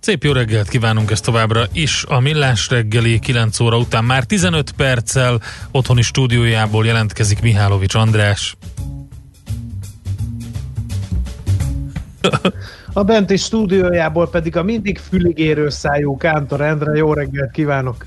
Szép jó reggelt kívánunk ezt továbbra is. A Millás reggeli 9 óra után már 15 perccel otthoni stúdiójából jelentkezik Mihálovics András. A benti stúdiójából pedig a mindig füligérő szájú Kántor Endre. Jó reggelt kívánok!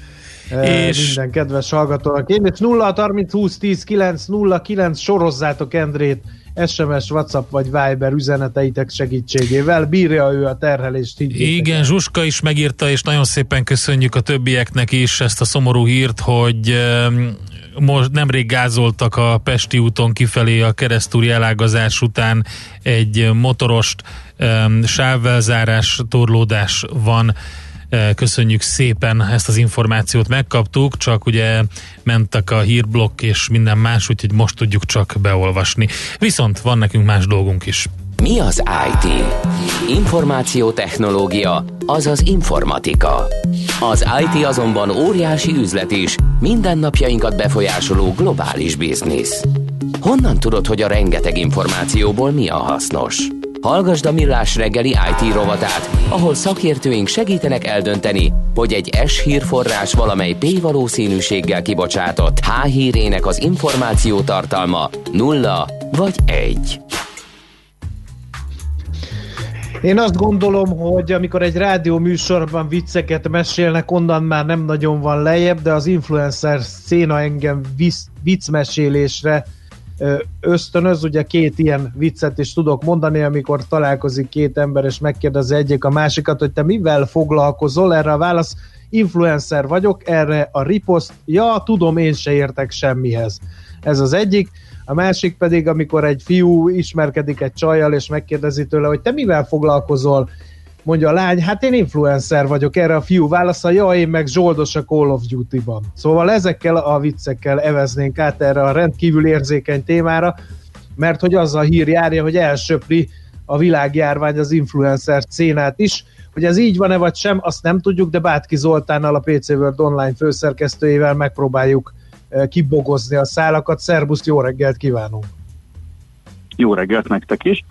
És... Minden kedves hallgatónak. Én és 0 30 20 10 9 0 9 sorozzátok Endrét SMS, WhatsApp vagy Viber üzeneteitek segítségével. Bírja ő a terhelést. Igen, el. Zsuska is megírta, és nagyon szépen köszönjük a többieknek is ezt a szomorú hírt, hogy most nemrég gázoltak a Pesti úton kifelé a keresztúri elágazás után egy motorost, sávvelzárás, torlódás van Köszönjük szépen ezt az információt, megkaptuk, csak ugye mentek a hírblokk és minden más, úgyhogy most tudjuk csak beolvasni. Viszont van nekünk más dolgunk is. Mi az IT? Információtechnológia, azaz informatika. Az IT azonban óriási üzlet is, mindennapjainkat befolyásoló globális biznisz. Honnan tudod, hogy a rengeteg információból mi a hasznos? Hallgasd a Millás reggeli IT rovatát, ahol szakértőink segítenek eldönteni, hogy egy S hírforrás valamely P valószínűséggel kibocsátott H hírének az információ tartalma nulla vagy egy. Én azt gondolom, hogy amikor egy rádió műsorban vicceket mesélnek, onnan már nem nagyon van lejjebb, de az influencer széna engem visz, viccmesélésre ösztönöz, ugye két ilyen viccet is tudok mondani, amikor találkozik két ember, és megkérdezi egyik a másikat, hogy te mivel foglalkozol, erre a válasz, influencer vagyok, erre a riposzt, ja, tudom, én se értek semmihez. Ez az egyik. A másik pedig, amikor egy fiú ismerkedik egy csajjal, és megkérdezi tőle, hogy te mivel foglalkozol, Mondja a lány, hát én influencer vagyok, erre a fiú válasza, ja, én meg zsoldos a Call of Duty-ban. Szóval ezekkel a viccekkel eveznénk át erre a rendkívül érzékeny témára, mert hogy az a hír járja, hogy elsöpri a világjárvány az influencer szénát is. Hogy ez így van-e vagy sem, azt nem tudjuk, de Bátki Zoltánnal, a PC World Online főszerkesztőjével megpróbáljuk kibogozni a szálakat. Szerbuszt, jó reggelt kívánunk! Jó reggelt nektek is!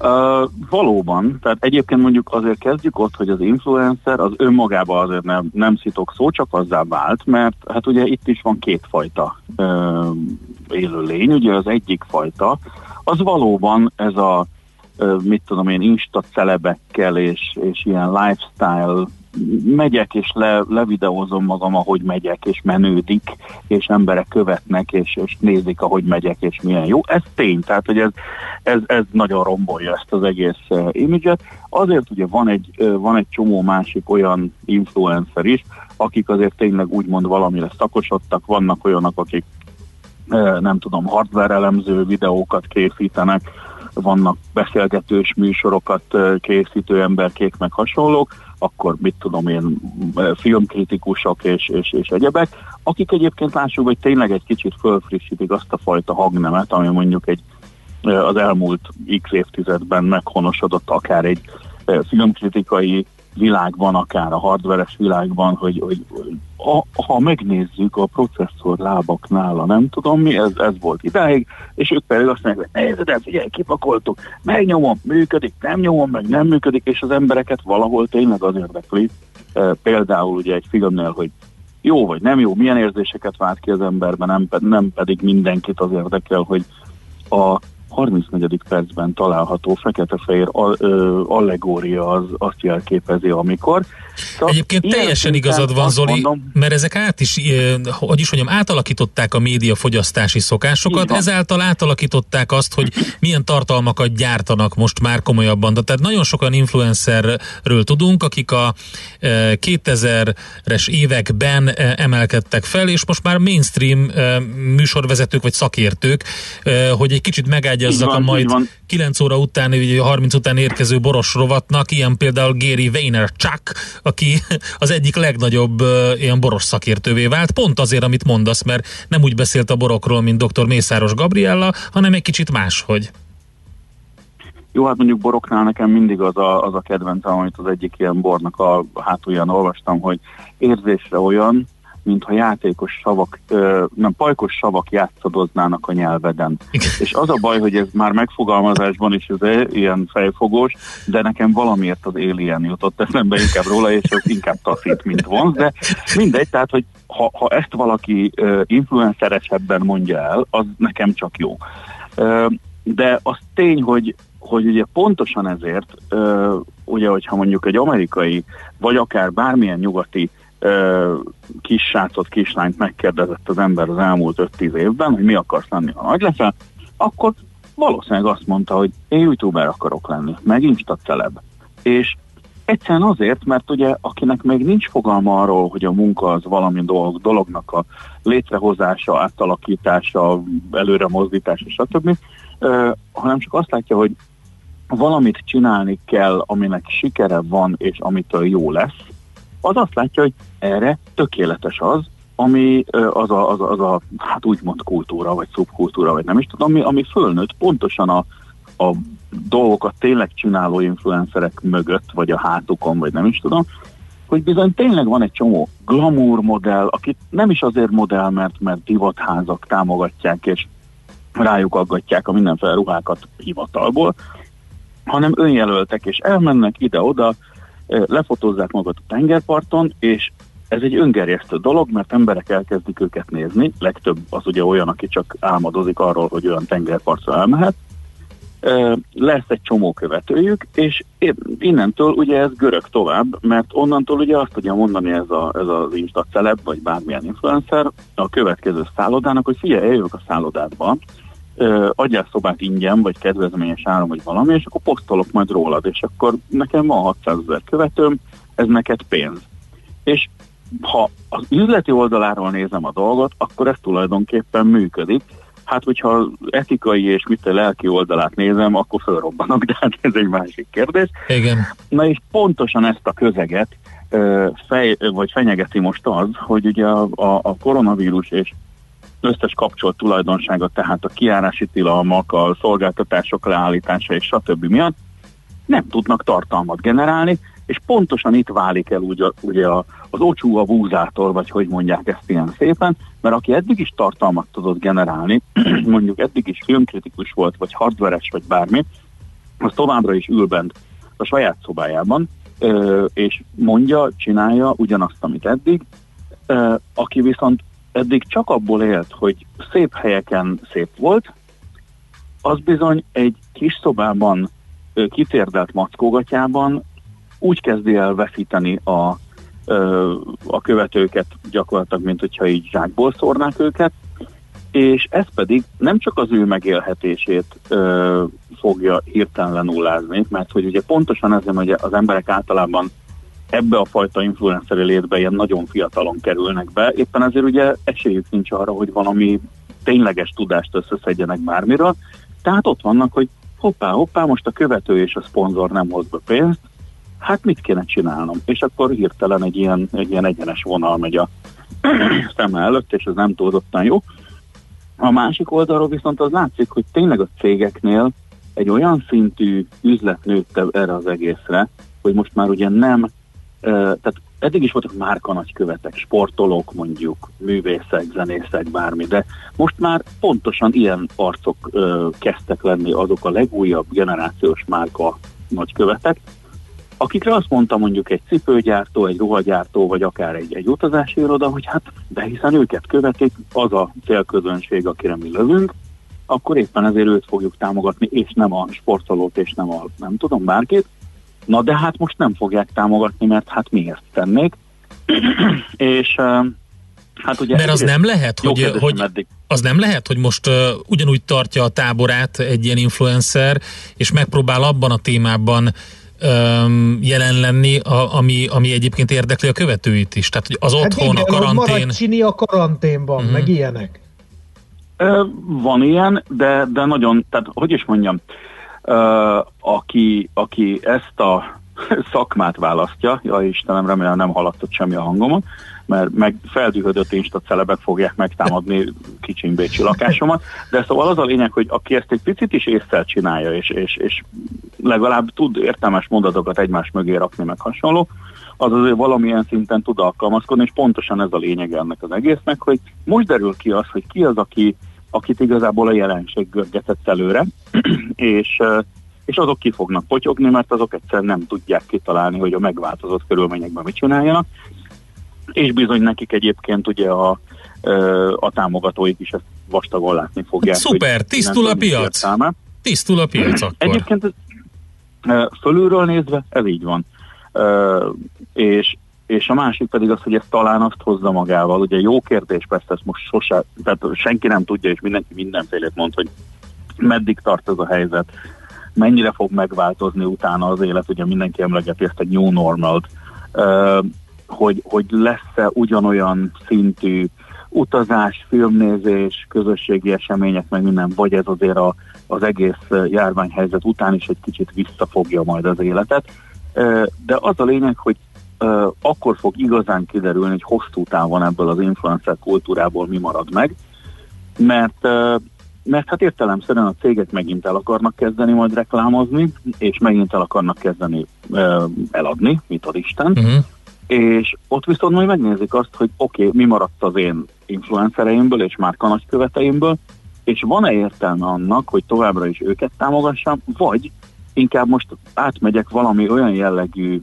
Uh, valóban, tehát egyébként mondjuk azért kezdjük ott, hogy az influencer az önmagában azért nem, nem szitok szó, csak azzá vált, mert hát ugye itt is van kétfajta uh, élőlény, ugye az egyik fajta, az valóban ez a mit tudom én, insta celebekkel és, és ilyen lifestyle megyek és le, levideózom magam, ahogy megyek, és menődik, és emberek követnek, és, és nézik, ahogy megyek, és milyen jó. Ez tény, tehát hogy ez, ez, ez nagyon rombolja ezt az egész uh, imidzset. Azért ugye van egy, uh, van egy csomó másik olyan influencer is, akik azért tényleg úgymond valamire szakosodtak, vannak olyanok, akik uh, nem tudom, hardware elemző videókat készítenek, vannak beszélgetős műsorokat készítő emberkék, meg hasonlók, akkor mit tudom én, filmkritikusok és, és, és egyebek, akik egyébként lássuk, hogy tényleg egy kicsit fölfrissítik azt a fajta hangnemet, ami mondjuk egy az elmúlt x évtizedben meghonosodott akár egy filmkritikai világban, akár a hardveres világban, hogy, hogy a, ha megnézzük a processzor lábaknál, a nem tudom mi, ez, ez volt idáig, és ők pedig azt mondják, hogy nézd el, figyelj, kipakoltuk, megnyomom, működik, nem nyomom, meg nem működik, és az embereket valahol tényleg az érdekli, e, például ugye egy filmnél, hogy jó vagy nem jó, milyen érzéseket vált ki az emberben, nem, nem pedig mindenkit az érdekel, hogy a 34. percben található fekete-fehér allegória az azt jelképezi, amikor. Szóval Egyébként teljesen igazad van, Zoli, mondom, mert ezek át is, hogy is mondjam, átalakították a média fogyasztási szokásokat, ezáltal átalakították azt, hogy milyen tartalmakat gyártanak most már komolyabban. Tehát nagyon sokan influencerről tudunk, akik a 2000-es években emelkedtek fel, és most már mainstream műsorvezetők vagy szakértők, hogy egy kicsit megállja vigyázzak van, a majd 9 óra után, vagy 30 után érkező boros rovatnak, ilyen például Gary Vaynerchuk, aki az egyik legnagyobb ilyen boros szakértővé vált, pont azért, amit mondasz, mert nem úgy beszélt a borokról, mint dr. Mészáros Gabriella, hanem egy kicsit máshogy. Jó, hát mondjuk boroknál nekem mindig az a, az a kedvencem, amit az egyik ilyen bornak a hátulján olvastam, hogy érzésre olyan, mintha játékos savak, nem, pajkos savak játszadoznának a nyelveden. És az a baj, hogy ez már megfogalmazásban is ez ilyen fejfogós, de nekem valamiért az Alien jutott eszembe inkább róla, és ez inkább taszít, mint vonz, de mindegy, tehát, hogy ha, ha ezt valaki uh, influenceresebben mondja el, az nekem csak jó. De az tény, hogy hogy ugye pontosan ezért, uh, ugye, hogyha mondjuk egy amerikai, vagy akár bármilyen nyugati kis srácot, kislányt megkérdezett az ember az elmúlt 5-10 évben, hogy mi akarsz lenni, ha nagy leszel, akkor valószínűleg azt mondta, hogy én youtuber akarok lenni, meg insta celeb. És egyszerűen azért, mert ugye akinek még nincs fogalma arról, hogy a munka az valami dolog, dolognak a létrehozása, átalakítása, előre mozdítása, stb., uh, hanem csak azt látja, hogy valamit csinálni kell, aminek sikere van, és amitől jó lesz, az azt látja, hogy erre tökéletes az, ami az a, az a, az a hát úgymond kultúra, vagy szubkultúra, vagy nem is tudom, ami, ami fölnőtt pontosan a, a dolgokat tényleg csináló influencerek mögött, vagy a hátukon, vagy nem is tudom, hogy bizony tényleg van egy csomó glamour modell, akit nem is azért modell, mert, mert divatházak támogatják, és rájuk aggatják a mindenféle ruhákat hivatalból, hanem önjelöltek, és elmennek ide-oda, lefotózzák magat a tengerparton, és ez egy öngerjesztő dolog, mert emberek elkezdik őket nézni, legtöbb az ugye olyan, aki csak álmodozik arról, hogy olyan tengerpartra elmehet, lesz egy csomó követőjük, és innentől ugye ez görög tovább, mert onnantól ugye azt tudja mondani ez, a, ez az Insta celeb, vagy bármilyen influencer a következő szállodának, hogy figyelj, eljövök a szállodádba, adjál szobát ingyen, vagy kedvezményes áron, vagy valami, és akkor posztolok majd rólad, és akkor nekem van 600 ezer követőm, ez neked pénz. És ha az üzleti oldaláról nézem a dolgot, akkor ez tulajdonképpen működik. Hát, hogyha etikai és mit a lelki oldalát nézem, akkor fölrobbanok, de hát ez egy másik kérdés. Igen. Na és pontosan ezt a közeget fej, vagy fenyegeti most az, hogy ugye a, a, a koronavírus és összes kapcsolt tulajdonsága, tehát a kiárási tilalmak, a szolgáltatások leállítása és stb. miatt nem tudnak tartalmat generálni, és pontosan itt válik el úgy, ugye a, az ocsú a vúzától, vagy hogy mondják ezt ilyen szépen, mert aki eddig is tartalmat tudott generálni, mondjuk eddig is filmkritikus volt, vagy hardveres, vagy bármi, az továbbra is ül bent a saját szobájában, és mondja, csinálja ugyanazt, amit eddig, aki viszont eddig csak abból élt, hogy szép helyeken szép volt, az bizony egy kis szobában kitérdelt mackógatjában úgy kezdi el veszíteni a, a követőket gyakorlatilag, mint hogyha így zsákból szórnák őket, és ez pedig nem csak az ő megélhetését ö, fogja hirtelen lenullázni, mert hogy ugye pontosan ezzel, hogy az emberek általában ebbe a fajta influenceri létbe ilyen nagyon fiatalon kerülnek be, éppen ezért ugye esélyük nincs arra, hogy valami tényleges tudást összeszedjenek bármiről, tehát ott vannak, hogy hoppá, hoppá, most a követő és a szponzor nem hoz be pénzt, hát mit kéne csinálnom? És akkor hirtelen egy ilyen, egy ilyen egyenes vonal megy a szeme előtt, és ez nem túlzottan jó. A másik oldalról viszont az látszik, hogy tényleg a cégeknél egy olyan szintű üzlet nőtte erre az egészre, hogy most már ugye nem tehát eddig is voltak márka nagykövetek, sportolók mondjuk, művészek, zenészek, bármi, de most már pontosan ilyen arcok ö, kezdtek lenni azok a legújabb generációs márka nagykövetek, akikre azt mondta mondjuk egy cipőgyártó, egy ruhagyártó, vagy akár egy, egy utazási iroda, hogy hát de hiszen őket követik, az a célközönség, akire mi lövünk, akkor éppen ezért őt fogjuk támogatni, és nem a sportolót, és nem a nem tudom bárkit, Na de hát most nem fogják támogatni, mert hát miért tennék. és hát ugye... Mert az nem lehet, hogy, hogy az nem lehet, hogy most uh, ugyanúgy tartja a táborát egy ilyen influencer, és megpróbál abban a témában um, jelen lenni, a, ami, ami egyébként érdekli a követőit is. Tehát hogy az hát otthon, igen, a karantén... Maradj a karanténban, uh-huh. meg ilyenek. Van ilyen, de, de nagyon, tehát hogy is mondjam, aki, aki ezt a szakmát választja, ja Istenem, remélem nem haladtott semmi a hangomon, mert meg feldühödött insta celebek fogják megtámadni kicsin bécsi lakásomat, de szóval az a lényeg, hogy aki ezt egy picit is észre csinálja, és, és, és legalább tud értelmes mondatokat egymás mögé rakni, meg hasonló, az azért valamilyen szinten tud alkalmazkodni, és pontosan ez a lényeg ennek az egésznek, hogy most derül ki az, hogy ki az, aki, akit igazából a jelenség görgetett előre, és, és azok ki fognak potyogni, mert azok egyszer nem tudják kitalálni, hogy a megváltozott körülményekben mit csináljanak, és bizony nekik egyébként ugye a, a támogatóik is ezt vastagon látni fogják. Szuper, tisztul a piac. Tisztul a piac akkor. Egyébként fölülről nézve ez így van. És, és a másik pedig az, hogy ez talán azt hozza magával. Ugye jó kérdés, persze ezt most sose, tehát senki nem tudja, és mindenki mindenfélét mond, hogy meddig tart ez a helyzet, mennyire fog megváltozni utána az élet, ugye mindenki emlegeti ezt egy new normal hogy, hogy lesz-e ugyanolyan szintű utazás, filmnézés, közösségi események, meg minden, vagy ez azért a, az egész járványhelyzet után is egy kicsit visszafogja majd az életet. De az a lényeg, hogy akkor fog igazán kiderülni, hogy hosszú távon ebből az influencer kultúrából mi marad meg, mert mert hát értelemszerűen a cégek megint el akarnak kezdeni majd reklámozni, és megint el akarnak kezdeni eladni, mit ad Isten, uh-huh és ott viszont majd megnézik azt, hogy oké, okay, mi maradt az én influencereimből és márka nagyköveteimből, és van-e értelme annak, hogy továbbra is őket támogassam, vagy inkább most átmegyek valami olyan jellegű,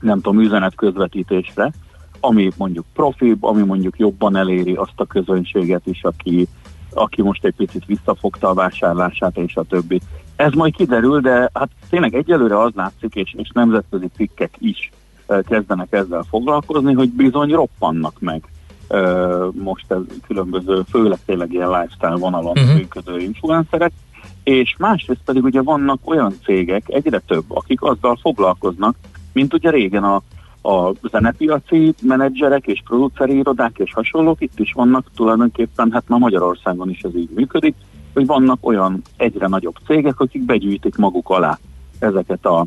nem tudom, üzenet közvetítésre, ami mondjuk profibb, ami mondjuk jobban eléri azt a közönséget is, aki, aki most egy picit visszafogta a vásárlását és a többi. Ez majd kiderül, de hát tényleg egyelőre az látszik, és, és nemzetközi cikkek is kezdenek ezzel foglalkozni, hogy bizony roppannak meg most ez különböző, főleg tényleg ilyen lifestyle vonalon uh-huh. működő influencerek, és másrészt pedig ugye vannak olyan cégek, egyre több, akik azzal foglalkoznak, mint ugye régen a, a zenepiaci menedzserek és produceri irodák és hasonlók, itt is vannak tulajdonképpen, hát már Magyarországon is ez így működik, hogy vannak olyan egyre nagyobb cégek, akik begyűjtik maguk alá ezeket a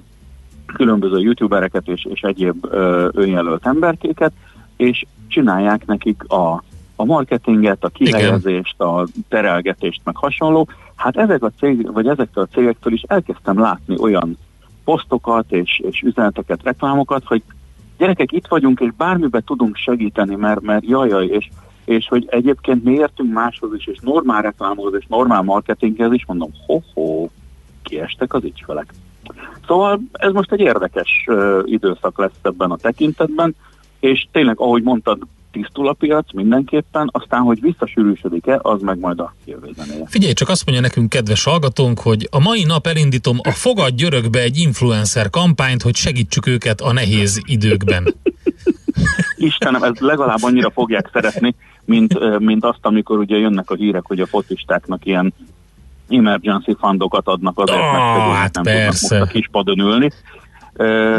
különböző youtubereket és, és egyéb ö, önjelölt emberkéket, és csinálják nekik a, a marketinget, a kihelyezést, a terelgetést, meg hasonló. Hát ezek a cég, vagy ezektől a cégektől is elkezdtem látni olyan posztokat és, és üzeneteket, reklámokat, hogy gyerekek, itt vagyunk, és bármibe tudunk segíteni, mert, mert jajjaj, és, és hogy egyébként mi értünk máshoz is, és normál reklámhoz, és normál marketinghez is, mondom, ho-ho, kiestek az ügyfelek. Szóval ez most egy érdekes uh, időszak lesz ebben a tekintetben, és tényleg, ahogy mondtad, tisztul a piac mindenképpen, aztán, hogy visszasűrűsödik-e, az meg majd a jövő zenéje. Figyelj, csak azt mondja nekünk, kedves hallgatónk, hogy a mai nap elindítom a Fogad Györökbe egy influencer kampányt, hogy segítsük őket a nehéz időkben. Istenem, ez legalább annyira fogják szeretni, mint, mint azt, amikor ugye jönnek a hírek, hogy a focistáknak ilyen emergency fundokat adnak azért, oh, mert hát nem persze. tudnak most a kispadon ülni.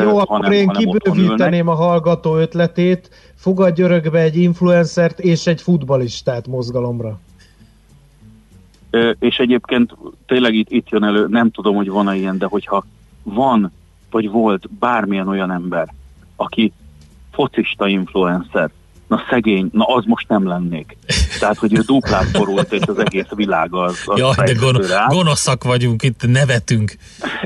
Jó, akkor hanem, én kibővíteném a hallgató ötletét, fogadj örökbe egy influencert és egy futbalistát mozgalomra. És egyébként tényleg itt, itt jön elő, nem tudom, hogy van-e ilyen, de hogyha van, vagy volt bármilyen olyan ember, aki focista influencer, na szegény, na az most nem lennék. Tehát, hogy ő duplát borult, és az egész világ az, az Jaj, de gon- gonoszak vagyunk, itt nevetünk.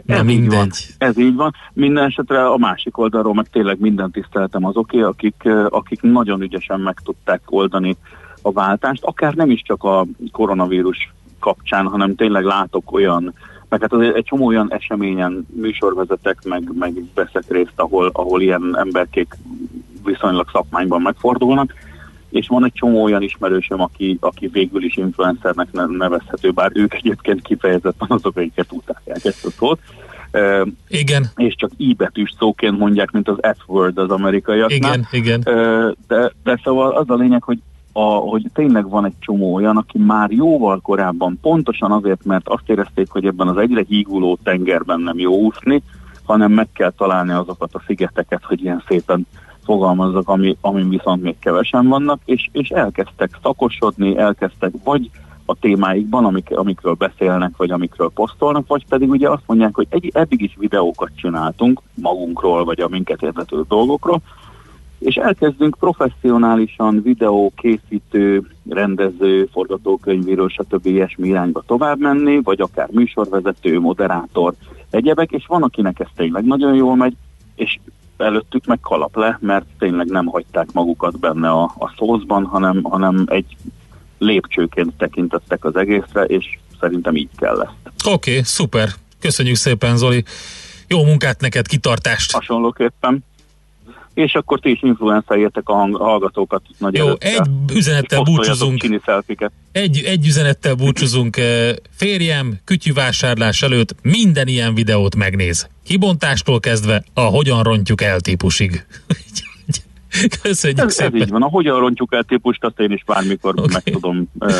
Na, ez mindegy. Így van. Ez így van. Minden esetre a másik oldalról meg tényleg minden tiszteltem azoké, akik, akik nagyon ügyesen meg tudták oldani a váltást, akár nem is csak a koronavírus kapcsán, hanem tényleg látok olyan, meg hát azért egy csomó olyan eseményen műsorvezetek, meg, meg veszek részt, ahol, ahol ilyen emberkék viszonylag szakmányban megfordulnak, és van egy csomó olyan ismerősöm, aki, aki végül is influencernek nevezhető, bár ők egyébként kifejezetten azok, akiket utálják ezt a szót. Uh, igen. És csak i betűs szóként mondják, mint az F-word az amerikaiaknál. Igen, igen. Uh, de, de szóval az a lényeg, hogy a, hogy tényleg van egy csomó olyan, aki már jóval korábban, pontosan azért, mert azt érezték, hogy ebben az egyre híguló tengerben nem jó úszni, hanem meg kell találni azokat a szigeteket, hogy ilyen szépen fogalmazzak, ami, amin viszont még kevesen vannak, és, és elkezdtek szakosodni, elkezdtek vagy a témáikban, amik, amikről beszélnek, vagy amikről posztolnak, vagy pedig ugye azt mondják, hogy egy, eddig is videókat csináltunk magunkról, vagy a minket értető dolgokról, és elkezdünk professzionálisan videó készítő, rendező, forgatókönyvíró, stb. ilyesmi irányba tovább menni, vagy akár műsorvezető, moderátor, egyebek, és van, akinek ez tényleg nagyon jól megy, és előttük meg kalap le, mert tényleg nem hagyták magukat benne a, a szózban, hanem, hanem egy lépcsőként tekintettek az egészre, és szerintem így kell ezt. Oké, okay, szuper. Köszönjük szépen, Zoli. Jó munkát neked, kitartást! Hasonlóképpen és akkor ti is influencerjetek a hang, hallgatókat nagy Jó, előtte. egy üzenettel búcsúzunk. Egy, egy üzenettel búcsúzunk. Eh, férjem kütyűvásárlás előtt minden ilyen videót megnéz. Kibontástól kezdve a hogyan rontjuk el típusig. Köszönjük ez, szépen. Ez így van. A hogyan rontjuk el típust, azt én is bármikor okay. meg, tudom, uh,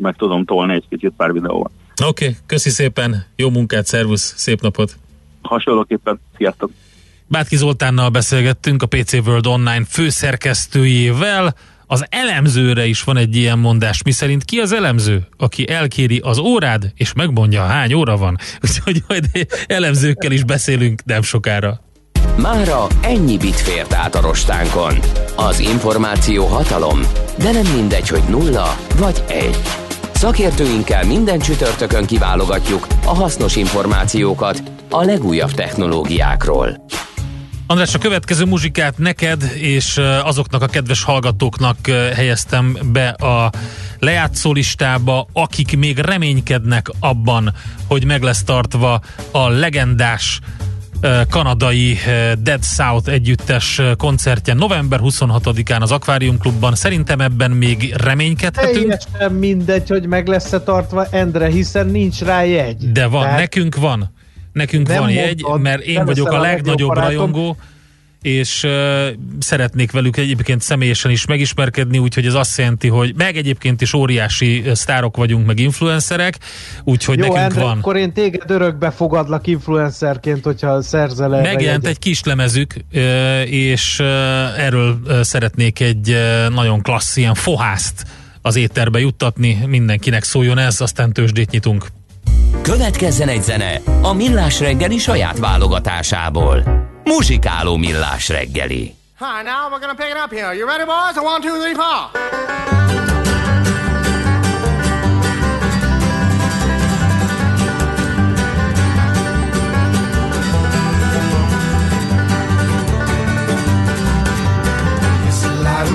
meg tudom tolni egy kicsit pár videóval. Oké, okay, köszi szépen, jó munkát, szervusz, szép napot! Hasonlóképpen, sziasztok! Bátki Zoltánnal beszélgettünk, a PC World Online főszerkesztőjével. Az elemzőre is van egy ilyen mondás, mi szerint ki az elemző, aki elkéri az órád, és megmondja, hány óra van. Úgyhogy majd elemzőkkel is beszélünk nem sokára. Mára ennyi bit fért át a rostánkon. Az információ hatalom, de nem mindegy, hogy nulla vagy egy. Szakértőinkkel minden csütörtökön kiválogatjuk a hasznos információkat a legújabb technológiákról. András, a következő muzsikát neked és azoknak a kedves hallgatóknak helyeztem be a lejátszó listába, akik még reménykednek abban, hogy meg lesz tartva a legendás kanadai Dead South együttes koncertje november 26-án az Aquarium Klubban. Szerintem ebben még reménykedhetünk. Teljesen mindegy, hogy meg lesz-e tartva, Endre, hiszen nincs rá jegy. De van, Tehát... nekünk van. Nekünk nem van jegy, mert én vagyok a legnagyobb a rajongó, és uh, szeretnék velük egyébként személyesen is megismerkedni, úgyhogy ez azt jelenti, hogy meg egyébként is óriási sztárok vagyunk, meg influencerek, úgyhogy Jó, nekünk Endre, van. akkor én téged örökbe fogadlak influencerként, hogyha szerzel el. Megjelent egy kis lemezük, és erről szeretnék egy nagyon klassz ilyen fohászt az étterbe juttatni, mindenkinek szóljon ez, aztán tőzsdét nyitunk. Következzen egy zene a Millás reggeli saját válogatásából. Muzsikáló Millás reggeli. Hi, now we're gonna pick it up here. You ready, boys? One, two, three, four.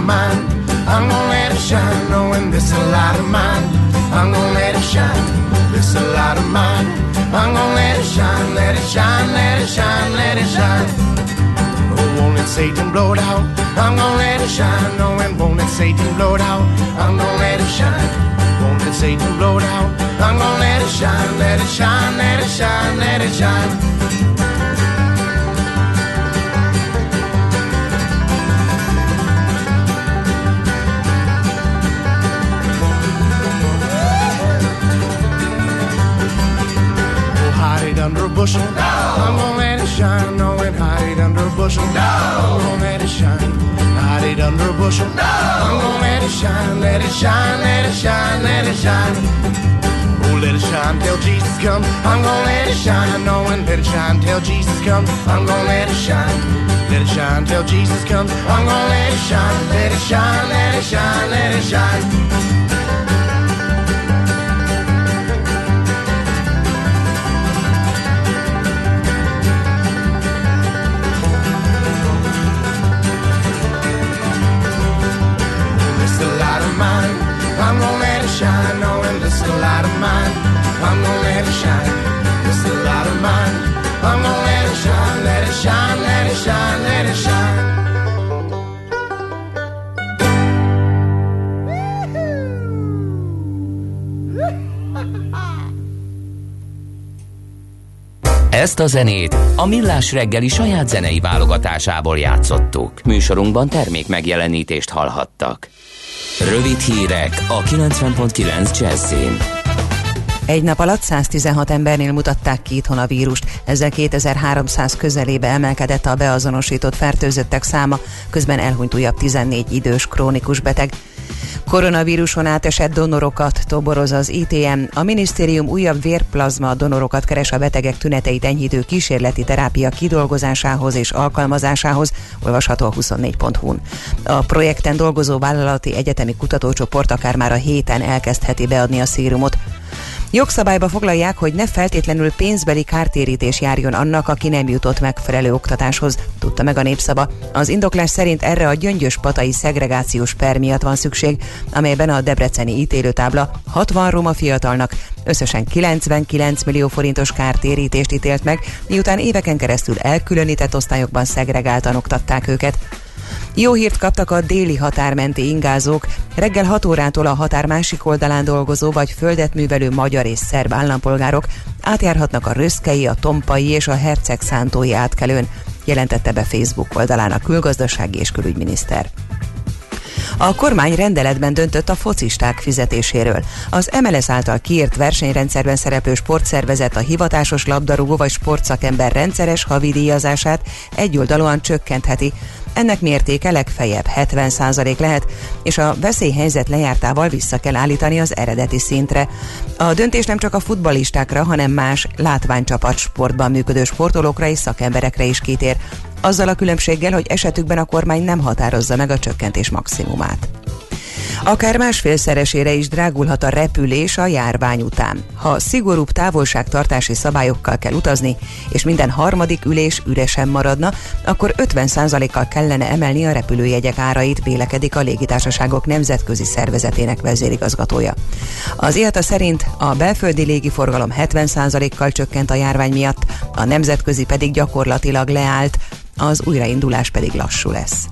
mine. I'm gonna let it shine, knowing this a light of mine. I'm gonna let it shine this a light of mine. I'm gonna let it shine, let it shine, let it shine, let it shine. Oh, won't let Satan blow it out? I'm gonna let it shine. No, and won't let Satan blow it out? I'm gonna let it shine. Won't let Satan blow it out? I'm gonna let it shine, let it shine, let it shine, let it shine. Under a bushel. No. I'm gonna let it shine. No, and hide it under a bushel. No. I'm gonna let it shine. Hide it under a bushel. No. I'm gonna let it shine. Let it shine. Let it shine. Let it shine. Oh, let it shine till Jesus comes. I'm gonna let it shine. No, and let it shine till Jesus comes. I'm gonna let it shine. Let it shine till Jesus comes. I'm gonna let it shine. Let it shine. Let it shine. Let it shine. shine, shine, this the light of mine. I'm gonna let it shine, let it shine, let it shine, let it shine. Ezt a zenét a Millás reggeli saját zenei válogatásából játszottuk. Műsorunkban termék megjelenítést hallhattak. Rövid hírek a 90.9 Jazzin. Egy nap alatt 116 embernél mutatták ki itthon a vírust, ezzel 2300 közelébe emelkedett a beazonosított fertőzöttek száma, közben elhunyt újabb 14 idős krónikus beteg. Koronavíruson átesett donorokat toboroz az ITM. A minisztérium újabb vérplazma donorokat keres a betegek tüneteit enyhítő kísérleti terápia kidolgozásához és alkalmazásához, olvasható a 24.hu-n. A projekten dolgozó vállalati egyetemi kutatócsoport akár már a héten elkezdheti beadni a szírumot. Jogszabályba foglalják, hogy ne feltétlenül pénzbeli kártérítés járjon annak, aki nem jutott megfelelő oktatáshoz, tudta meg a népszava. Az indoklás szerint erre a gyöngyös patai szegregációs per miatt van szükség, amelyben a debreceni ítélőtábla 60 roma fiatalnak összesen 99 millió forintos kártérítést ítélt meg, miután éveken keresztül elkülönített osztályokban szegregáltan oktatták őket. Jó hírt kaptak a déli határmenti ingázók. Reggel 6 órától a határ másik oldalán dolgozó vagy földet művelő magyar és szerb állampolgárok átjárhatnak a Röszkei, a Tompai és a Herceg Szántói átkelőn, jelentette be Facebook oldalán a külgazdasági és külügyminiszter. A kormány rendeletben döntött a focisták fizetéséről. Az MLS által kiírt versenyrendszerben szereplő sportszervezet a hivatásos labdarúgó vagy sportszakember rendszeres havidíjazását egyoldalúan csökkentheti. Ennek mértéke legfeljebb 70% lehet, és a veszélyhelyzet lejártával vissza kell állítani az eredeti szintre. A döntés nem csak a futbalistákra, hanem más látványcsapat sportban működő sportolókra és szakemberekre is kitér. Azzal a különbséggel, hogy esetükben a kormány nem határozza meg a csökkentés maximumát. Akár másfélszeresére is drágulhat a repülés a járvány után. Ha szigorúbb távolságtartási szabályokkal kell utazni, és minden harmadik ülés üresen maradna, akkor 50%-kal kellene emelni a repülőjegyek árait, vélekedik a légitársaságok nemzetközi szervezetének vezérigazgatója. Az IATA szerint a belföldi légiforgalom 70%-kal csökkent a járvány miatt, a nemzetközi pedig gyakorlatilag leállt, az újraindulás pedig lassú lesz.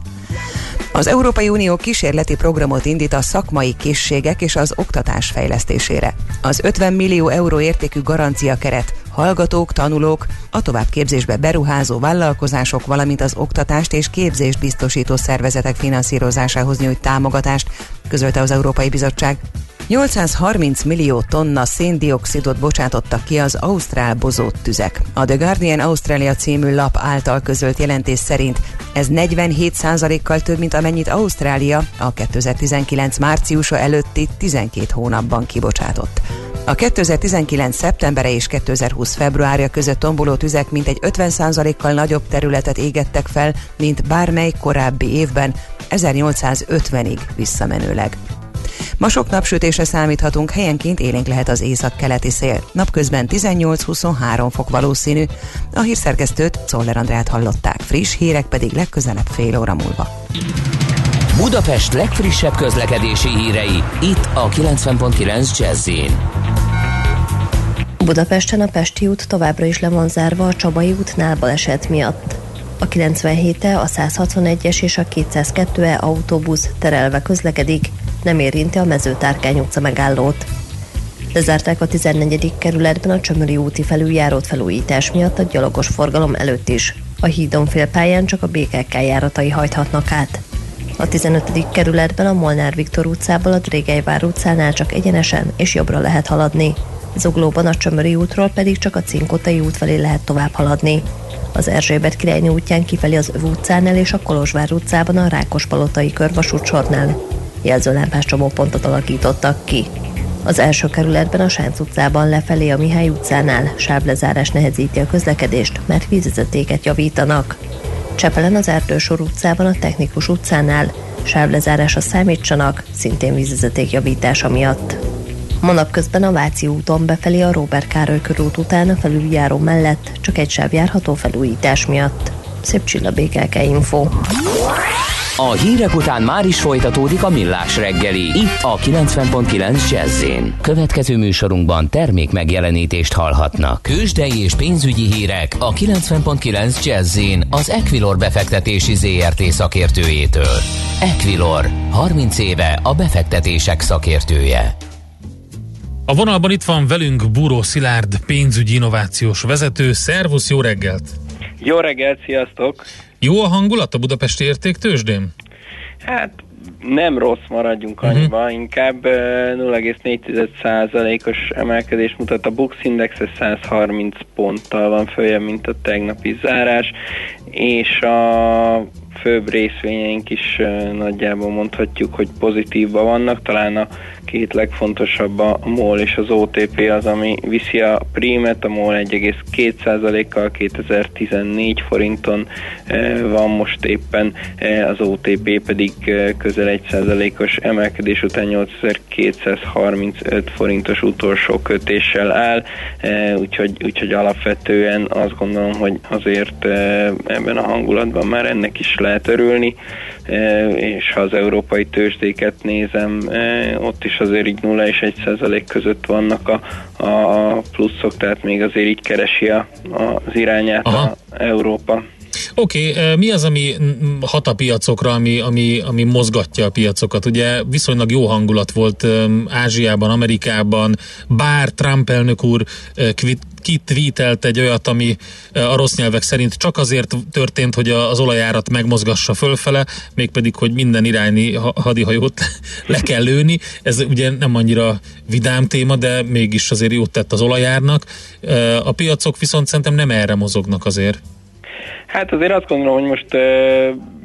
Az Európai Unió kísérleti programot indít a szakmai készségek és az oktatás fejlesztésére. Az 50 millió euró értékű garancia keret hallgatók, tanulók, a továbbképzésbe beruházó vállalkozások, valamint az oktatást és képzést biztosító szervezetek finanszírozásához nyújt támogatást, közölte az Európai Bizottság. 830 millió tonna széndiokszidot bocsátottak ki az ausztrál bozót tüzek. A The Guardian Australia című lap által közölt jelentés szerint ez 47%-kal több, mint amennyit Ausztrália a 2019 márciusa előtti 12 hónapban kibocsátott. A 2019. szeptembere és 2020. februárja között tomboló tüzek mintegy 50%-kal nagyobb területet égettek fel, mint bármely korábbi évben, 1850-ig visszamenőleg. Ma sok napsütésre számíthatunk, helyenként élénk lehet az észak-keleti szél. Napközben 18-23 fok valószínű. A hírszerkesztőt Czoller Andrát hallották, friss hírek pedig legközelebb fél óra múlva. Budapest legfrissebb közlekedési hírei, itt a 90.9 jazz Budapesten a Pesti út továbbra is le van zárva a Csabai útnál baleset miatt. A 97-e, a 161-es és a 202-e autóbusz terelve közlekedik, nem érinti a mezőtárkány utca megállót. Lezárták a 14. kerületben a Csömöri úti felüljárót felújítás miatt a gyalogos forgalom előtt is. A hídon félpályán csak a BKK járatai hajthatnak át. A 15. kerületben a Molnár Viktor utcából a Drégelyvár utcánál csak egyenesen és jobbra lehet haladni. Zuglóban a Csömöri útról pedig csak a Cinkotai út felé lehet tovább haladni. Az Erzsébet királynő útján kifelé az Öv utcánál és a Kolozsvár utcában a Rákospalotai körvasút sornál jelzőlámpás csomópontot alakítottak ki. Az első kerületben a Sánc utcában lefelé a Mihály utcánál sávlezárás nehezíti a közlekedést, mert vízvezetéket javítanak. Csepelen az Erdősor utcában a Technikus utcánál sávlezárásra számítsanak, szintén vízvezeték javítása miatt. Ma közben a Váci úton befelé a Robert Károly körút után a felüljáró mellett csak egy sáv járható felújítás miatt. Szép csilla BKK Info. A hírek után már is folytatódik a millás reggeli. Itt a 90.9 jazz Következő műsorunkban termék megjelenítést hallhatnak. Kősdei és pénzügyi hírek a 90.9 jazz az Equilor befektetési ZRT szakértőjétől. Equilor, 30 éve a befektetések szakértője. A vonalban itt van velünk Búró Szilárd, pénzügyi innovációs vezető. Szervusz, jó reggelt! Jó reggelt, sziasztok! Jó a hangulat a budapesti értéktősdén? Hát nem rossz, maradjunk uh-huh. annyiba, inkább 0,4%-os emelkedés mutat a Bux Index, 130 ponttal van följebb, mint a tegnapi zárás, és a főbb részvényeink is nagyjából mondhatjuk, hogy pozitívban vannak. Talán a két legfontosabb a MOL és az OTP az, ami viszi a prímet. A MOL 1,2%-kal 2014 forinton van most éppen, az OTP pedig közel 1%-os emelkedés után 8235 forintos utolsó kötéssel áll, úgyhogy, úgyhogy alapvetően azt gondolom, hogy azért ebben a hangulatban már ennek is lehet örülni, és ha az európai tőzsdéket nézem, ott is azért így 0 és 1 százalék között vannak a, a pluszok, tehát még azért így keresi a, az irányát Aha. a Európa. Oké, okay, mi az, ami hat a piacokra, ami, ami, ami mozgatja a piacokat? Ugye viszonylag jó hangulat volt Ázsiában, Amerikában, bár Trump elnök úr kitvíitelt egy olyat, ami a rossz nyelvek szerint csak azért történt, hogy az olajárat megmozgassa fölfele, mégpedig, hogy minden irányi hadihajót le kell lőni. Ez ugye nem annyira vidám téma, de mégis azért jót tett az olajárnak. A piacok viszont szerintem nem erre mozognak azért. Hát azért azt gondolom, hogy most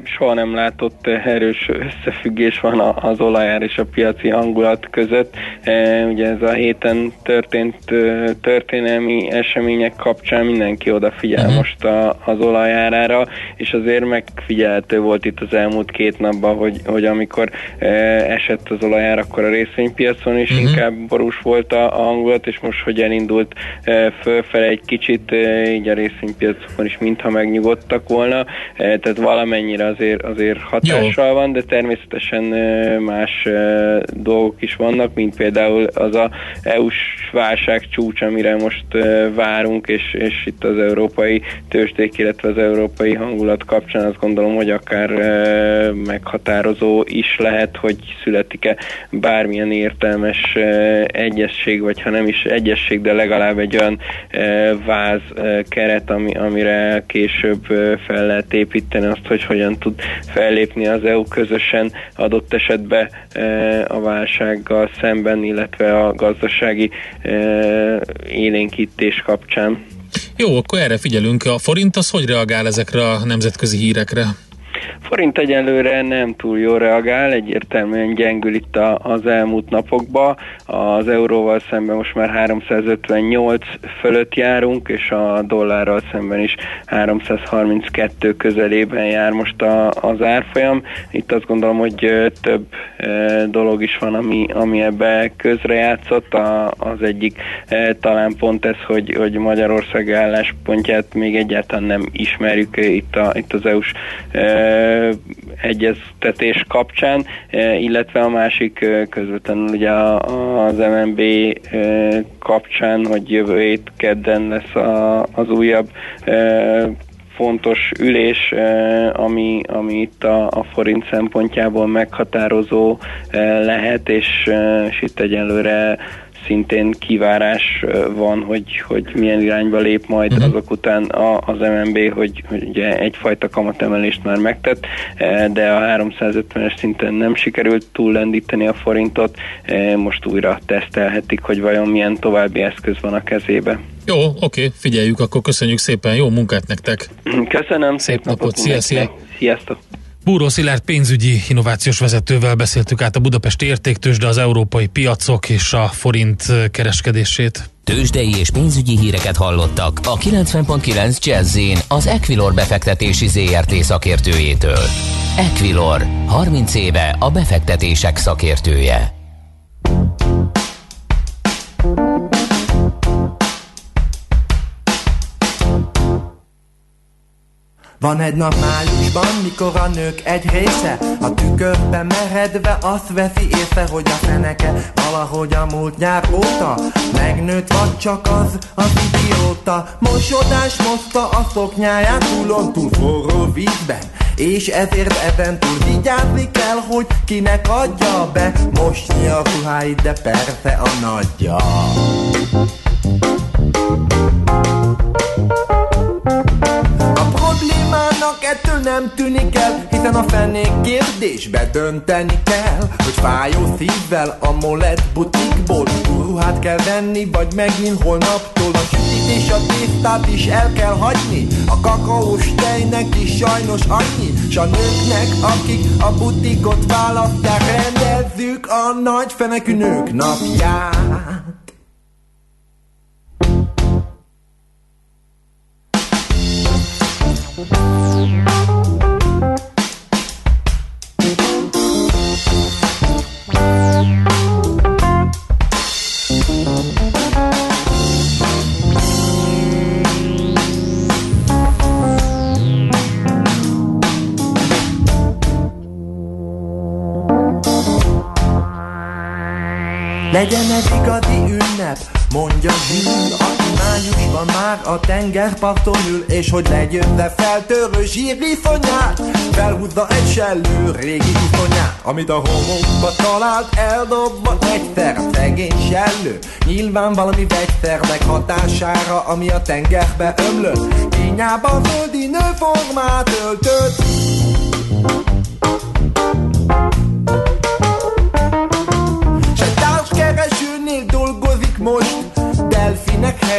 soha nem látott erős összefüggés van az olajár és a piaci hangulat között. E, ugye ez a héten történt e, történelmi események kapcsán mindenki odafigyel uh-huh. most a, az olajárára, és azért megfigyelhető volt itt az elmúlt két napban, hogy, hogy amikor e, esett az olajár, akkor a részvénypiacon is uh-huh. inkább borús volt a, a hangulat, és most, hogy elindult fölfele egy kicsit, így a részvénypiacokon is mintha megnyugodtak volna, tehát valamennyire azért, azért hatással Jó. van, de természetesen más dolgok is vannak, mint például az a EU-s válság csúcs, amire most várunk, és, és itt az európai tőzsdék, illetve az európai hangulat kapcsán azt gondolom, hogy akár meghatározó is lehet, hogy születik-e bármilyen értelmes egyesség, vagy ha nem is egyesség, de legalább egy olyan váz keret, ami, amire később fel lehet építeni azt, hogy hogyan tud fellépni az EU közösen adott esetben a válsággal szemben, illetve a gazdasági élénkítés kapcsán. Jó, akkor erre figyelünk. A forint az hogy reagál ezekre a nemzetközi hírekre? Forint egyelőre nem túl jól reagál, egyértelműen gyengül itt a, az elmúlt napokban. Az euróval szemben most már 358 fölött járunk, és a dollárral szemben is 332 közelében jár most a, az árfolyam. Itt azt gondolom, hogy több dolog is van, ami, ami ebbe közrejátszott. A, az egyik talán pont ez, hogy, hogy Magyarország álláspontját még egyáltalán nem ismerjük itt, a, itt az EU-s egyeztetés kapcsán, illetve a másik közvetlenül ugye az MNB kapcsán, hogy jövő hét kedden lesz a, az újabb fontos ülés, ami, ami itt a, a forint szempontjából meghatározó lehet, és, és itt egyelőre szintén kivárás van, hogy, hogy milyen irányba lép majd uh-huh. azok után a, az MNB, hogy, hogy ugye egyfajta kamatemelést már megtett, de a 350-es szinten nem sikerült túllendíteni a forintot, most újra tesztelhetik, hogy vajon milyen további eszköz van a kezébe. Jó, oké, figyeljük, akkor köszönjük szépen, jó munkát nektek! Köszönöm, szép, szép napot, napot szia, szia! Sziasztok! Búró Szilárd pénzügyi innovációs vezetővel beszéltük át a Budapesti értéktős, de az európai piacok és a forint kereskedését. Tőzsdei és pénzügyi híreket hallottak a 90.9 jazz az Equilor befektetési ZRT szakértőjétől. Equilor, 30 éve a befektetések szakértője. Van egy nap májusban, mikor a nők egy része A tükörbe meredve azt veszi észre, hogy a feneke Valahogy a múlt nyár óta Megnőtt vagy csak az, az idióta. Mosodás moszta a szoknyáját túlon túl forró vízben és ezért ezen túl vigyázni kell, hogy kinek adja be. Mosni a ruháit, de persze a nagyja ettől nem tűnik el, hiszen a fenék kérdésbe dönteni kell, hogy fájó szívvel a molet butikból ruhát kell venni, vagy megint holnaptól a sütit és a tésztát is el kell hagyni, a kakaós tejnek is sajnos annyi, s a nőknek, akik a butikot választják, rendezzük a nagy fenekű nők napját. Legyen egy igazi ünnep, mondja Zsűr, aki májusban már a tengerparton ül, és hogy legyőzze feltörő zsíriszonyát, felhúzza egy sellő régi iszonyát, amit a homokba talált, eldobva a szegény sellő. Nyilván valami vegyszernek hatására, ami a tengerbe ömlött, kényában földi nőformát öltött.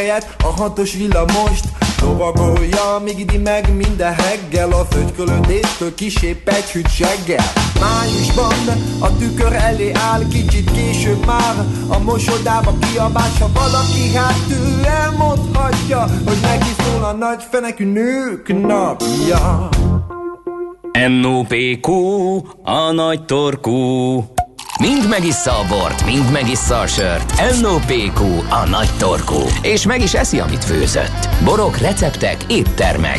Helyett a hatos villamost Lovagolja, míg idi meg minden heggel A fögykölödéstől kisép egy hűt seggel. Májusban a tükör elé áll Kicsit később már. A mosodába kiabás Ha valaki ő elmondhatja Hogy neki szól a nagy fenekű nők napja. NOPQ, a nagy torkú. Mind megissza a bort, mind megissza a sört. NOPQ, a nagy torkú. És meg is eszi, amit főzött. Borok, receptek, éttermek.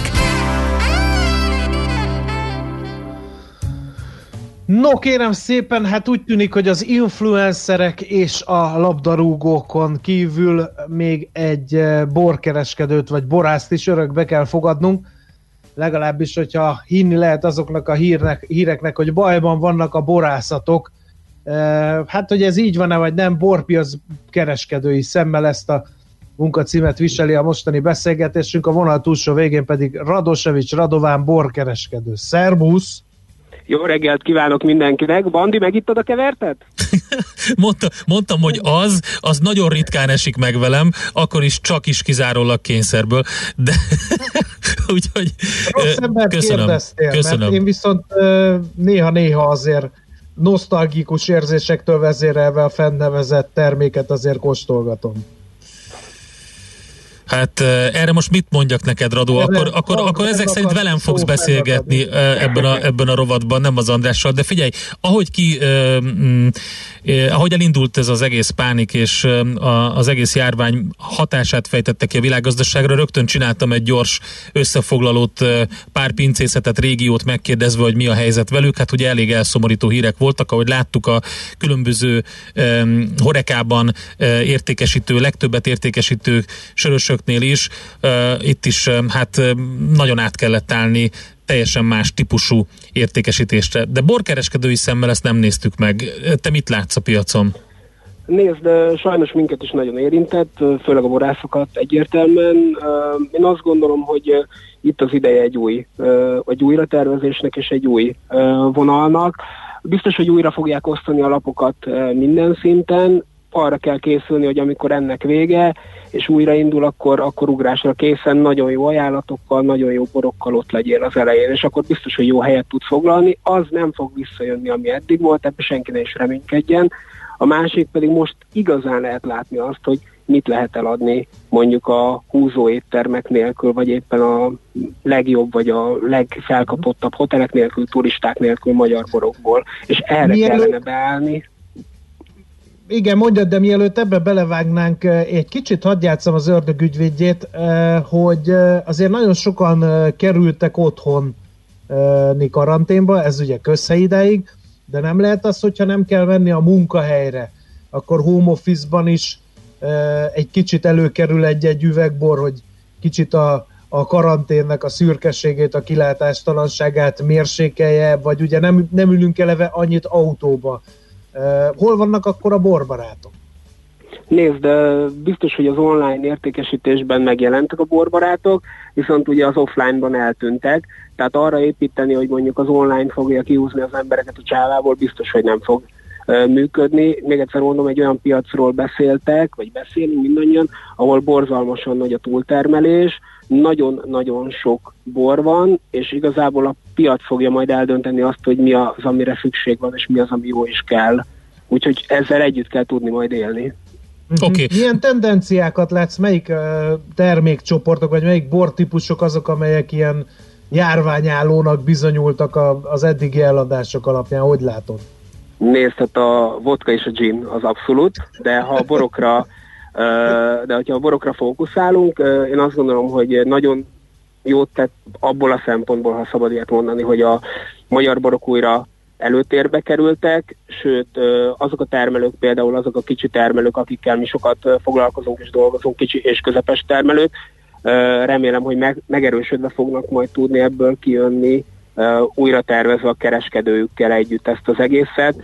No kérem szépen, hát úgy tűnik, hogy az influencerek és a labdarúgókon kívül még egy eh, borkereskedőt vagy borászt is örökbe kell fogadnunk. Legalábbis, hogyha hinni lehet azoknak a hírnek, híreknek, hogy bajban vannak a borászatok, Hát, hogy ez így van-e, vagy nem, borpiac kereskedői szemmel ezt a munkacímet viseli a mostani beszélgetésünk, a vonal túlsó végén pedig Radosevics Radován borkereskedő. Szerbusz! Jó reggelt kívánok mindenkinek. Bandi, megittad a kevertet? Mondta, mondtam, hogy az, az nagyon ritkán esik meg velem, akkor is csak is kizárólag kényszerből, de úgyhogy köszönöm. köszönöm. én viszont néha-néha azért nosztalgikus érzésektől vezérelve a fennnevezett terméket azért kóstolgatom. Hát erre most mit mondjak neked, Radó? Akkor, akkor, akkor ezek szerint velem fogsz beszélgetni ebben a, ebben a rovatban, nem az Andrással, de figyelj, ahogy ki, eh, eh, ahogy elindult ez az egész pánik, és eh, az egész járvány hatását fejtette ki a világgazdaságra, rögtön csináltam egy gyors összefoglalót, pár pincészetet, régiót megkérdezve, hogy mi a helyzet velük. Hát ugye elég elszomorító hírek voltak, ahogy láttuk a különböző horekában értékesítő, legtöbbet értékesítő sörösök söröknél is, itt is hát nagyon át kellett állni teljesen más típusú értékesítésre. De borkereskedői szemmel ezt nem néztük meg. Te mit látsz a piacon? Nézd, sajnos minket is nagyon érintett, főleg a borászokat egyértelműen. Én azt gondolom, hogy itt az ideje egy új, egy újra tervezésnek és egy új vonalnak. Biztos, hogy újra fogják osztani a lapokat minden szinten, arra kell készülni, hogy amikor ennek vége, és újraindul, akkor, akkor ugrásra készen nagyon jó ajánlatokkal, nagyon jó borokkal ott legyél az elején, és akkor biztos, hogy jó helyet tud foglalni, az nem fog visszajönni, ami eddig volt, ebbe senki ne is reménykedjen. A másik pedig most igazán lehet látni azt, hogy mit lehet eladni mondjuk a húzó éttermek nélkül, vagy éppen a legjobb, vagy a legfelkapottabb hotelek nélkül, turisták nélkül magyar borokból. És erre Mielőtt... kellene beállni igen, mondjad, de mielőtt ebbe belevágnánk, egy kicsit hadd játszom az ördög ügyvédjét, hogy azért nagyon sokan kerültek otthon karanténba, ez ugye közhelyidáig, de nem lehet az, hogyha nem kell menni a munkahelyre, akkor home office-ban is egy kicsit előkerül egy-egy üvegbor, hogy kicsit a, a karanténnek a szürkeségét, a kilátástalanságát mérsékelje, vagy ugye nem, nem ülünk eleve annyit autóba, Hol vannak akkor a borbarátok? Nézd, biztos, hogy az online értékesítésben megjelentek a borbarátok, viszont ugye az offline-ban eltűntek, Tehát arra építeni, hogy mondjuk az online fogja kiúzni az embereket a csávából, biztos, hogy nem fog működni. Még egyszer mondom, egy olyan piacról beszéltek, vagy beszélünk mindannyian, ahol borzalmasan nagy a túltermelés, nagyon-nagyon sok bor van, és igazából a piac fogja majd eldönteni azt, hogy mi az, amire szükség van, és mi az, ami jó is kell. Úgyhogy ezzel együtt kell tudni majd élni. Mhm. Oké. Okay. Milyen tendenciákat látsz, melyik uh, termékcsoportok, vagy melyik bortípusok azok, amelyek ilyen járványállónak bizonyultak a, az eddigi eladások alapján, hogy látod? Nézd, hát a vodka és a gin az abszolút, de ha a borokra de hogyha a borokra fókuszálunk, én azt gondolom, hogy nagyon jót tett abból a szempontból, ha szabad ilyet mondani, hogy a magyar borok újra előtérbe kerültek, sőt azok a termelők, például azok a kicsi termelők, akikkel mi sokat foglalkozunk és dolgozunk, kicsi és közepes termelők, remélem, hogy meg, megerősödve fognak majd tudni ebből kijönni, újra tervezve a kereskedőjükkel együtt ezt az egészet.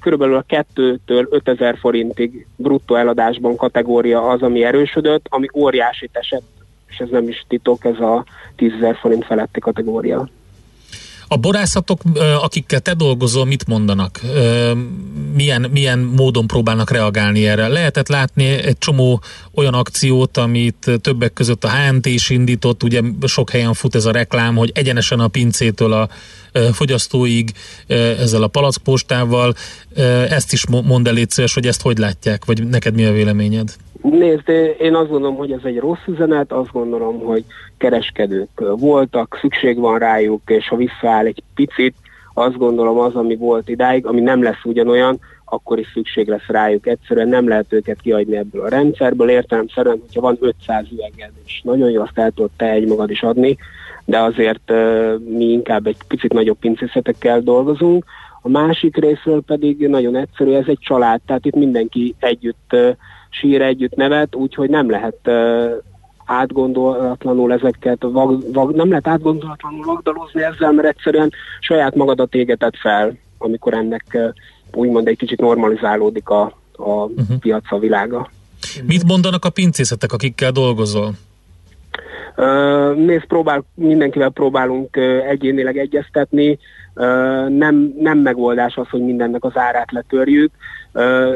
Körülbelül a 2-től 5000 forintig bruttó eladásban kategória az, ami erősödött, ami óriási esett, és ez nem is titok, ez a 10.000 forint feletti kategória. A borászatok, akikkel te dolgozol, mit mondanak? Milyen, milyen módon próbálnak reagálni erre? Lehetett látni egy csomó olyan akciót, amit többek között a HNT is indított, ugye sok helyen fut ez a reklám, hogy egyenesen a pincétől a fogyasztóig ezzel a palackpostával. Ezt is mondd el hogy ezt hogy látják, vagy neked mi a véleményed? Nézd, én azt gondolom, hogy ez egy rossz üzenet, azt gondolom, hogy kereskedők voltak, szükség van rájuk, és ha visszaáll egy picit, azt gondolom az, ami volt idáig, ami nem lesz ugyanolyan, akkor is szükség lesz rájuk. Egyszerűen nem lehet őket kiadni ebből a rendszerből. Értelemszerűen, hogyha van 500 üveged, és nagyon jó, azt el tudod te egy magad is adni, de azért mi inkább egy picit nagyobb pincészetekkel dolgozunk. A másik részről pedig nagyon egyszerű, ez egy család, tehát itt mindenki együtt uh, sír együtt nevet, úgyhogy nem lehet uh, átgondolatlanul ezeket, vag, vag, nem lehet átgondolatlanul vagdalozni ezzel, mert egyszerűen saját magadat égetett fel, amikor ennek uh, úgymond egy kicsit normalizálódik a, a uh-huh. piac, a világa. Mit mondanak a pincészetek, akikkel dolgozol? Uh, nézd, próbál, mindenkivel próbálunk uh, egyénileg egyeztetni, nem, nem megoldás az, hogy mindennek az árát letörjük.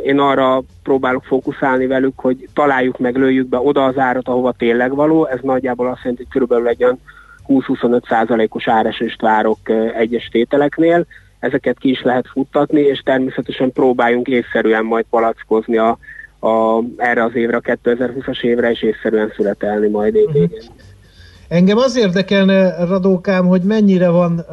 Én arra próbálok fókuszálni velük, hogy találjuk meg, lőjük be oda az árat, ahova tényleg való. Ez nagyjából azt jelenti, hogy körülbelül egy olyan 20-25 százalékos áresést várok egyes tételeknél. Ezeket ki is lehet futtatni, és természetesen próbáljunk észszerűen majd palackozni a, a, erre az évre, a 2020-as évre, és észszerűen születelni majd évvégén. Engem az érdekelne, Radókám, hogy mennyire van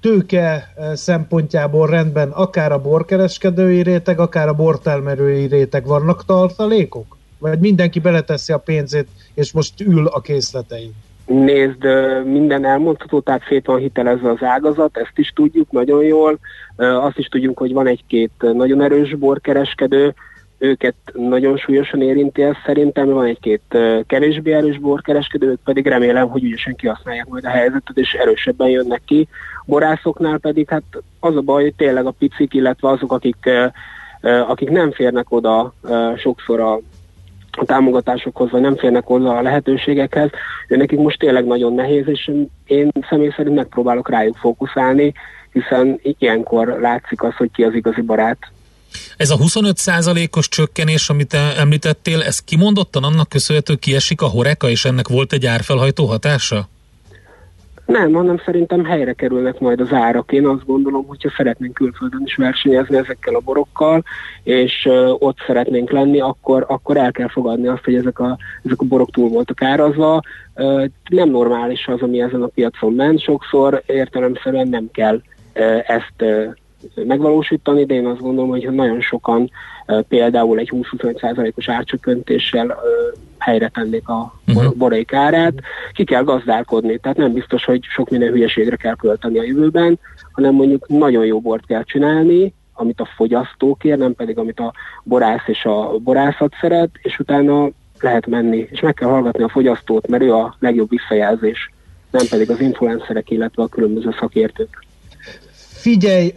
tőke szempontjából rendben akár a borkereskedői réteg, akár a bortelmerői réteg. Vannak tartalékok? Vagy mindenki beleteszi a pénzét, és most ül a készletein? Nézd, minden elmondható, tehát szét van hitelezve az ágazat, ezt is tudjuk nagyon jól. Azt is tudjuk, hogy van egy-két nagyon erős borkereskedő, őket nagyon súlyosan érinti ez szerintem, van egy-két kevésbé erős borkereskedő, ők pedig remélem, hogy ügyesen kihasználják majd a helyzetet, és erősebben jönnek ki. Borászoknál pedig hát az a baj, hogy tényleg a picik, illetve azok, akik, akik nem férnek oda sokszor a a támogatásokhoz, vagy nem férnek hozzá a lehetőségekhez, de nekik most tényleg nagyon nehéz, és én személy szerint megpróbálok rájuk fókuszálni, hiszen ilyenkor látszik az, hogy ki az igazi barát. Ez a 25%-os csökkenés, amit említettél, ez kimondottan annak köszönhető kiesik a horeka, és ennek volt egy árfelhajtó hatása? Nem, hanem szerintem helyre kerülnek majd az árak. Én azt gondolom, hogyha szeretnénk külföldön is versenyezni ezekkel a borokkal, és ott szeretnénk lenni, akkor, akkor el kell fogadni azt, hogy ezek a, ezek a borok túl voltak árazva. Nem normális az, ami ezen a piacon ment. Sokszor értelemszerűen nem kell ezt megvalósítani, de én azt gondolom, hogy nagyon sokan például egy 20-25%-os árcsökkentéssel helyre tennék a uh-huh. boraik árát, ki kell gazdálkodni, tehát nem biztos, hogy sok minden hülyeségre kell költeni a jövőben, hanem mondjuk nagyon jó bort kell csinálni, amit a fogyasztó kér, nem pedig amit a borász és a borászat szeret, és utána lehet menni, és meg kell hallgatni a fogyasztót, mert ő a legjobb visszajelzés, nem pedig az influencerek, illetve a különböző szakértők. Figyelj,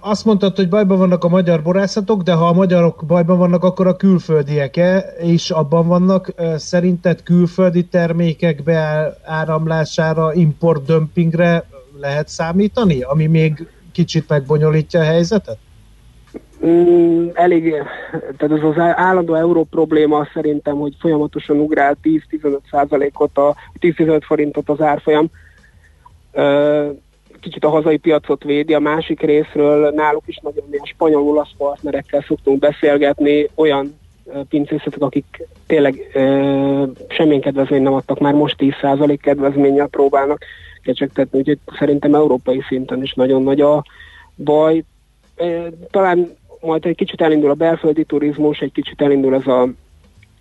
azt mondtad, hogy bajban vannak a magyar borászatok, de ha a magyarok bajban vannak, akkor a külföldiek-e is abban vannak. Szerinted külföldi termékek beáramlására, import dömpingre lehet számítani, ami még kicsit megbonyolítja a helyzetet? Mm, elég, tehát az az állandó euró probléma szerintem, hogy folyamatosan ugrál 10-15 százalékot, a 10-15 forintot az árfolyam. Kicsit a hazai piacot védi, a másik részről náluk is nagyon a spanyol-olasz partnerekkel szoktunk beszélgetni, olyan pincészetek, akik tényleg semmilyen kedvezményt nem adtak, már most 10% kedvezménnyel próbálnak kecsegtetni, úgyhogy szerintem európai szinten is nagyon nagy a baj. Talán majd egy kicsit elindul a belföldi turizmus, egy kicsit elindul ez a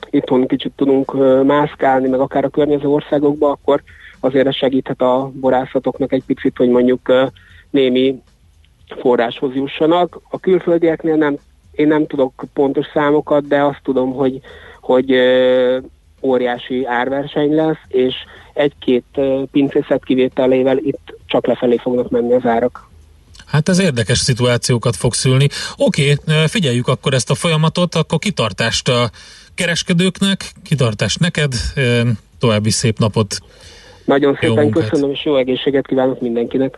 itthon kicsit tudunk mászkálni, meg akár a környező országokba, akkor azért segíthet a borászatoknak egy picit, hogy mondjuk némi forráshoz jussanak. A külföldieknél nem, én nem tudok pontos számokat, de azt tudom, hogy, hogy óriási árverseny lesz, és egy-két pincészet kivételével itt csak lefelé fognak menni az árak. Hát ez érdekes szituációkat fog szülni. Oké, figyeljük akkor ezt a folyamatot, akkor kitartást a kereskedőknek, kitartást neked, további szép napot. Nagyon szépen köszönöm, és jó egészséget kívánok mindenkinek.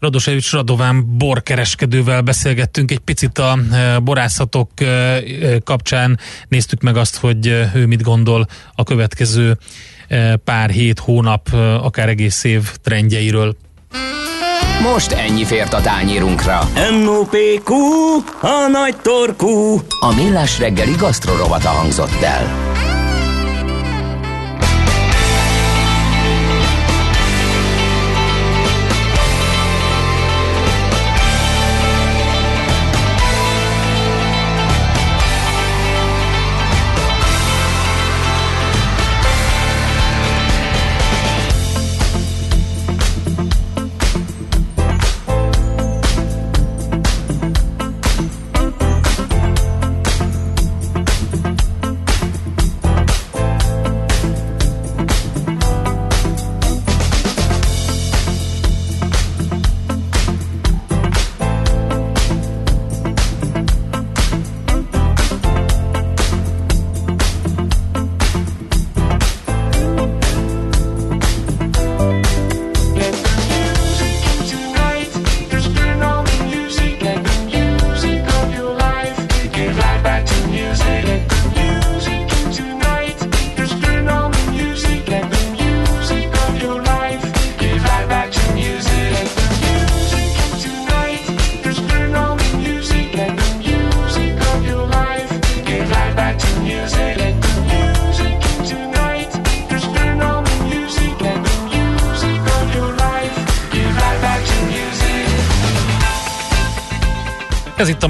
Radosevics Radován borkereskedővel beszélgettünk egy picit a borászatok kapcsán, néztük meg azt, hogy ő mit gondol a következő pár hét, hónap, akár egész év trendjeiről. Most ennyi fért a tányírunkra. M.O.P.Q. A nagy torkú. A millás reggeli gasztrorovata hangzott el.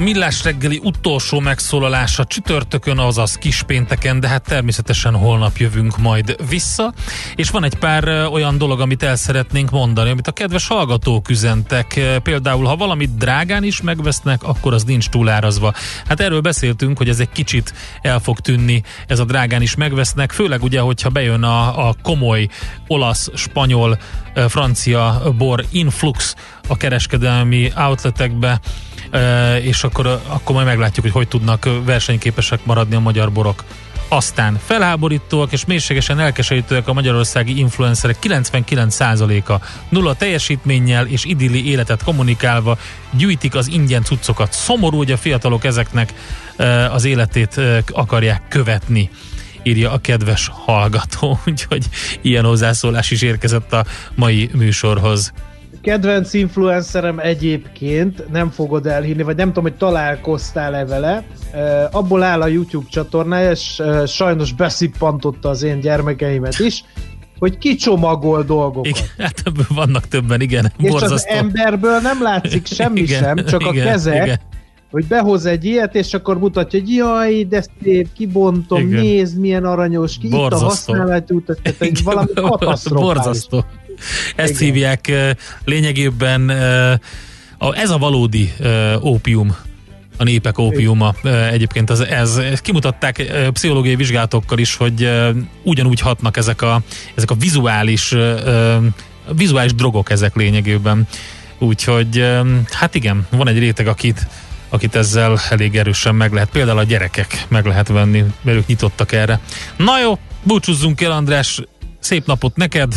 Millás reggeli utolsó megszólalása csütörtökön, azaz kispénteken, de hát természetesen holnap jövünk majd vissza. És van egy pár olyan dolog, amit el szeretnénk mondani, amit a kedves hallgatók üzentek. Például, ha valamit drágán is megvesznek, akkor az nincs túlárazva. Hát erről beszéltünk, hogy ez egy kicsit el fog tűnni, ez a drágán is megvesznek, főleg ugye, hogyha bejön a, a komoly olasz, spanyol, francia bor influx a kereskedelmi outletekbe, és akkor, akkor majd meglátjuk, hogy hogy tudnak versenyképesek maradni a magyar borok. Aztán felháborítóak és mélységesen elkeserítőek a magyarországi influencerek 99%-a nulla teljesítménnyel és idilli életet kommunikálva gyűjtik az ingyen cuccokat. Szomorú, hogy a fiatalok ezeknek az életét akarják követni írja a kedves hallgató, úgyhogy ilyen hozzászólás is érkezett a mai műsorhoz kedvenc influencerem egyébként, nem fogod elhinni, vagy nem tudom, hogy találkoztál-e vele, abból áll a YouTube csatornája, és sajnos beszippantotta az én gyermekeimet is, hogy kicsomagol dolgokat. Igen, hát vannak többen, igen. És borzasztó. az emberből nem látszik semmi igen, sem, csak igen, a kezek, igen. hogy behoz egy ilyet, és akkor mutatja, hogy jaj, de szép, kibontom, igen. nézd, milyen aranyos, ki borzasztó. itt a használatút, tehát valami katasztrofális. Borzasztó. Ezt Igen. hívják lényegében ez a valódi ópium a népek ópiuma egyébként az, ez, ez kimutatták pszichológiai vizsgálatokkal is, hogy ugyanúgy hatnak ezek a, ezek a vizuális vizuális drogok ezek lényegében Úgyhogy hát igen, van egy réteg, akit, akit ezzel elég erősen meg lehet, például a gyerekek meg lehet venni, mert ők nyitottak erre. Na jó, búcsúzzunk el András, szép napot neked,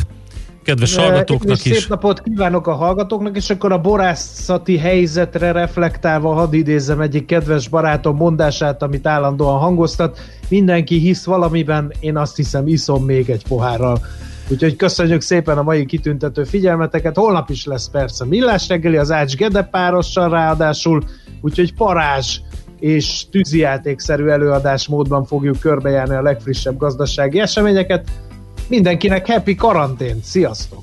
kedves hallgatóknak is. Szép napot kívánok a hallgatóknak, és akkor a borászati helyzetre reflektálva hadd idézem egyik kedves barátom mondását, amit állandóan hangoztat. Mindenki hisz valamiben, én azt hiszem iszom még egy pohárral. Úgyhogy köszönjük szépen a mai kitüntető figyelmeteket. Holnap is lesz persze millás reggeli, az Ács Gede párossal ráadásul, úgyhogy parázs és tűzijátékszerű előadás módban fogjuk körbejárni a legfrissebb gazdasági eseményeket. Mindenkinek happy karantén. Sziasztok!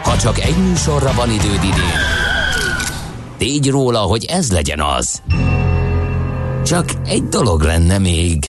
Ha csak egy műsorra van időd idén, tégy róla, hogy ez legyen az. Csak egy dolog lenne még.